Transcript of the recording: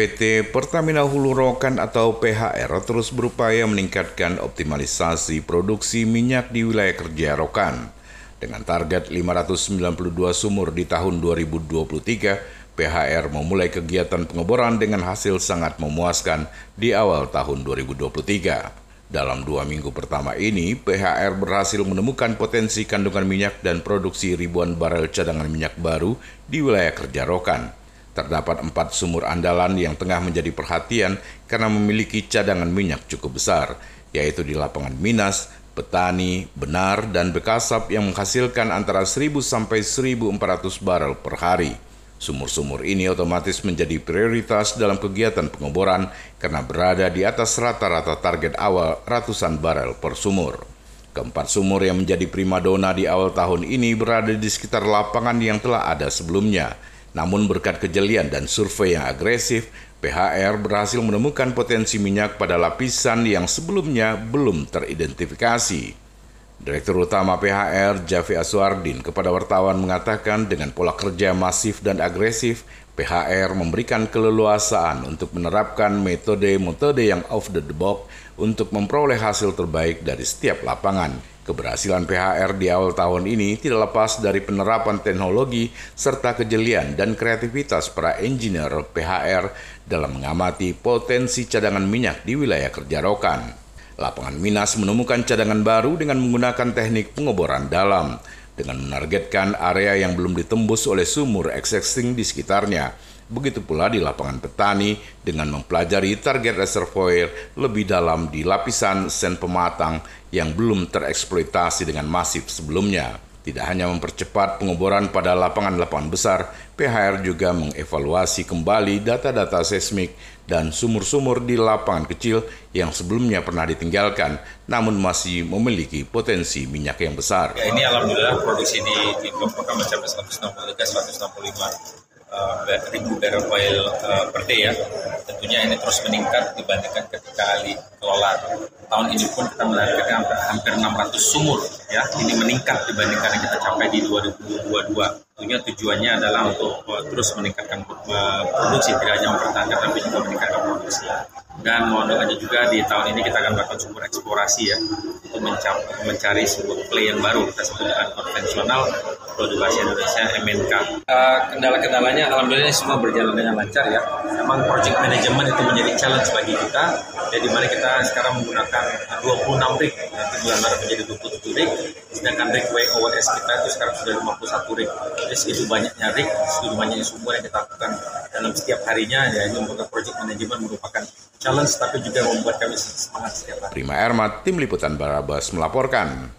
PT Pertamina Hulu Rokan atau PHR terus berupaya meningkatkan optimalisasi produksi minyak di wilayah kerja Rokan. Dengan target 592 sumur di tahun 2023, PHR memulai kegiatan pengeboran dengan hasil sangat memuaskan di awal tahun 2023. Dalam dua minggu pertama ini, PHR berhasil menemukan potensi kandungan minyak dan produksi ribuan barel cadangan minyak baru di wilayah kerja Rokan. Terdapat empat sumur andalan yang tengah menjadi perhatian karena memiliki cadangan minyak cukup besar, yaitu di lapangan Minas, Petani, Benar, dan Bekasap yang menghasilkan antara 1.000 sampai 1.400 barel per hari. Sumur-sumur ini otomatis menjadi prioritas dalam kegiatan pengeboran karena berada di atas rata-rata target awal ratusan barel per sumur. Keempat sumur yang menjadi primadona di awal tahun ini berada di sekitar lapangan yang telah ada sebelumnya – namun berkat kejelian dan survei yang agresif, PHR berhasil menemukan potensi minyak pada lapisan yang sebelumnya belum teridentifikasi. Direktur Utama PHR, Javi Aswardin, kepada wartawan mengatakan dengan pola kerja masif dan agresif, PHR memberikan keleluasaan untuk menerapkan metode-metode yang off the box untuk memperoleh hasil terbaik dari setiap lapangan. Keberhasilan PHR di awal tahun ini tidak lepas dari penerapan teknologi serta kejelian dan kreativitas para engineer PHR dalam mengamati potensi cadangan minyak di wilayah kerja Rokan. Lapangan Minas menemukan cadangan baru dengan menggunakan teknik pengeboran dalam dengan menargetkan area yang belum ditembus oleh sumur existing di sekitarnya Begitu pula di lapangan petani dengan mempelajari target reservoir lebih dalam di lapisan sen pematang yang belum tereksploitasi dengan masif sebelumnya. Tidak hanya mempercepat pengeboran pada lapangan-lapangan besar, PHR juga mengevaluasi kembali data-data seismik dan sumur-sumur di lapangan kecil yang sebelumnya pernah ditinggalkan, namun masih memiliki potensi minyak yang besar. Ya, ini alhamdulillah produksi di, di mencapai 163, 165 uh, ribu barrel oil uh, per day ya. Tentunya ini terus meningkat dibandingkan ketika Ali kelola. Tahun ini pun kita menargetkan hampir, hampir 600 sumur ya. Ini meningkat dibandingkan yang kita capai di 2022. Tentunya tujuannya adalah untuk uh, terus meningkatkan uh, produksi, tidak hanya mempertahankan tapi juga meningkatkan produksi. Dan mohon doanya juga di tahun ini kita akan melakukan sumur eksplorasi ya untuk mencari sebuah play yang baru kita sebut dengan konvensional produk bahasa Indonesia MNK. Uh, kendala-kendalanya alhamdulillah semua berjalan dengan lancar ya. Memang project management itu menjadi challenge bagi kita. Ya di mana kita sekarang menggunakan 26 rig, nanti bulan Maret menjadi 27 rig, sedangkan rig WOS kita itu sekarang sudah 51 rig. Jadi segitu banyaknya rig, segitu banyaknya sumber yang kita lakukan dalam setiap harinya ya ini merupakan project management merupakan challenge tapi juga membuat kami semangat setiap hari. Prima Ermat, Tim Liputan Barabas melaporkan.